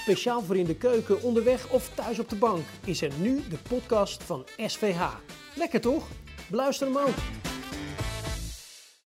speciaal voor in de keuken, onderweg of thuis op de bank is er nu de podcast van SVH. Lekker toch? Beluister hem ook.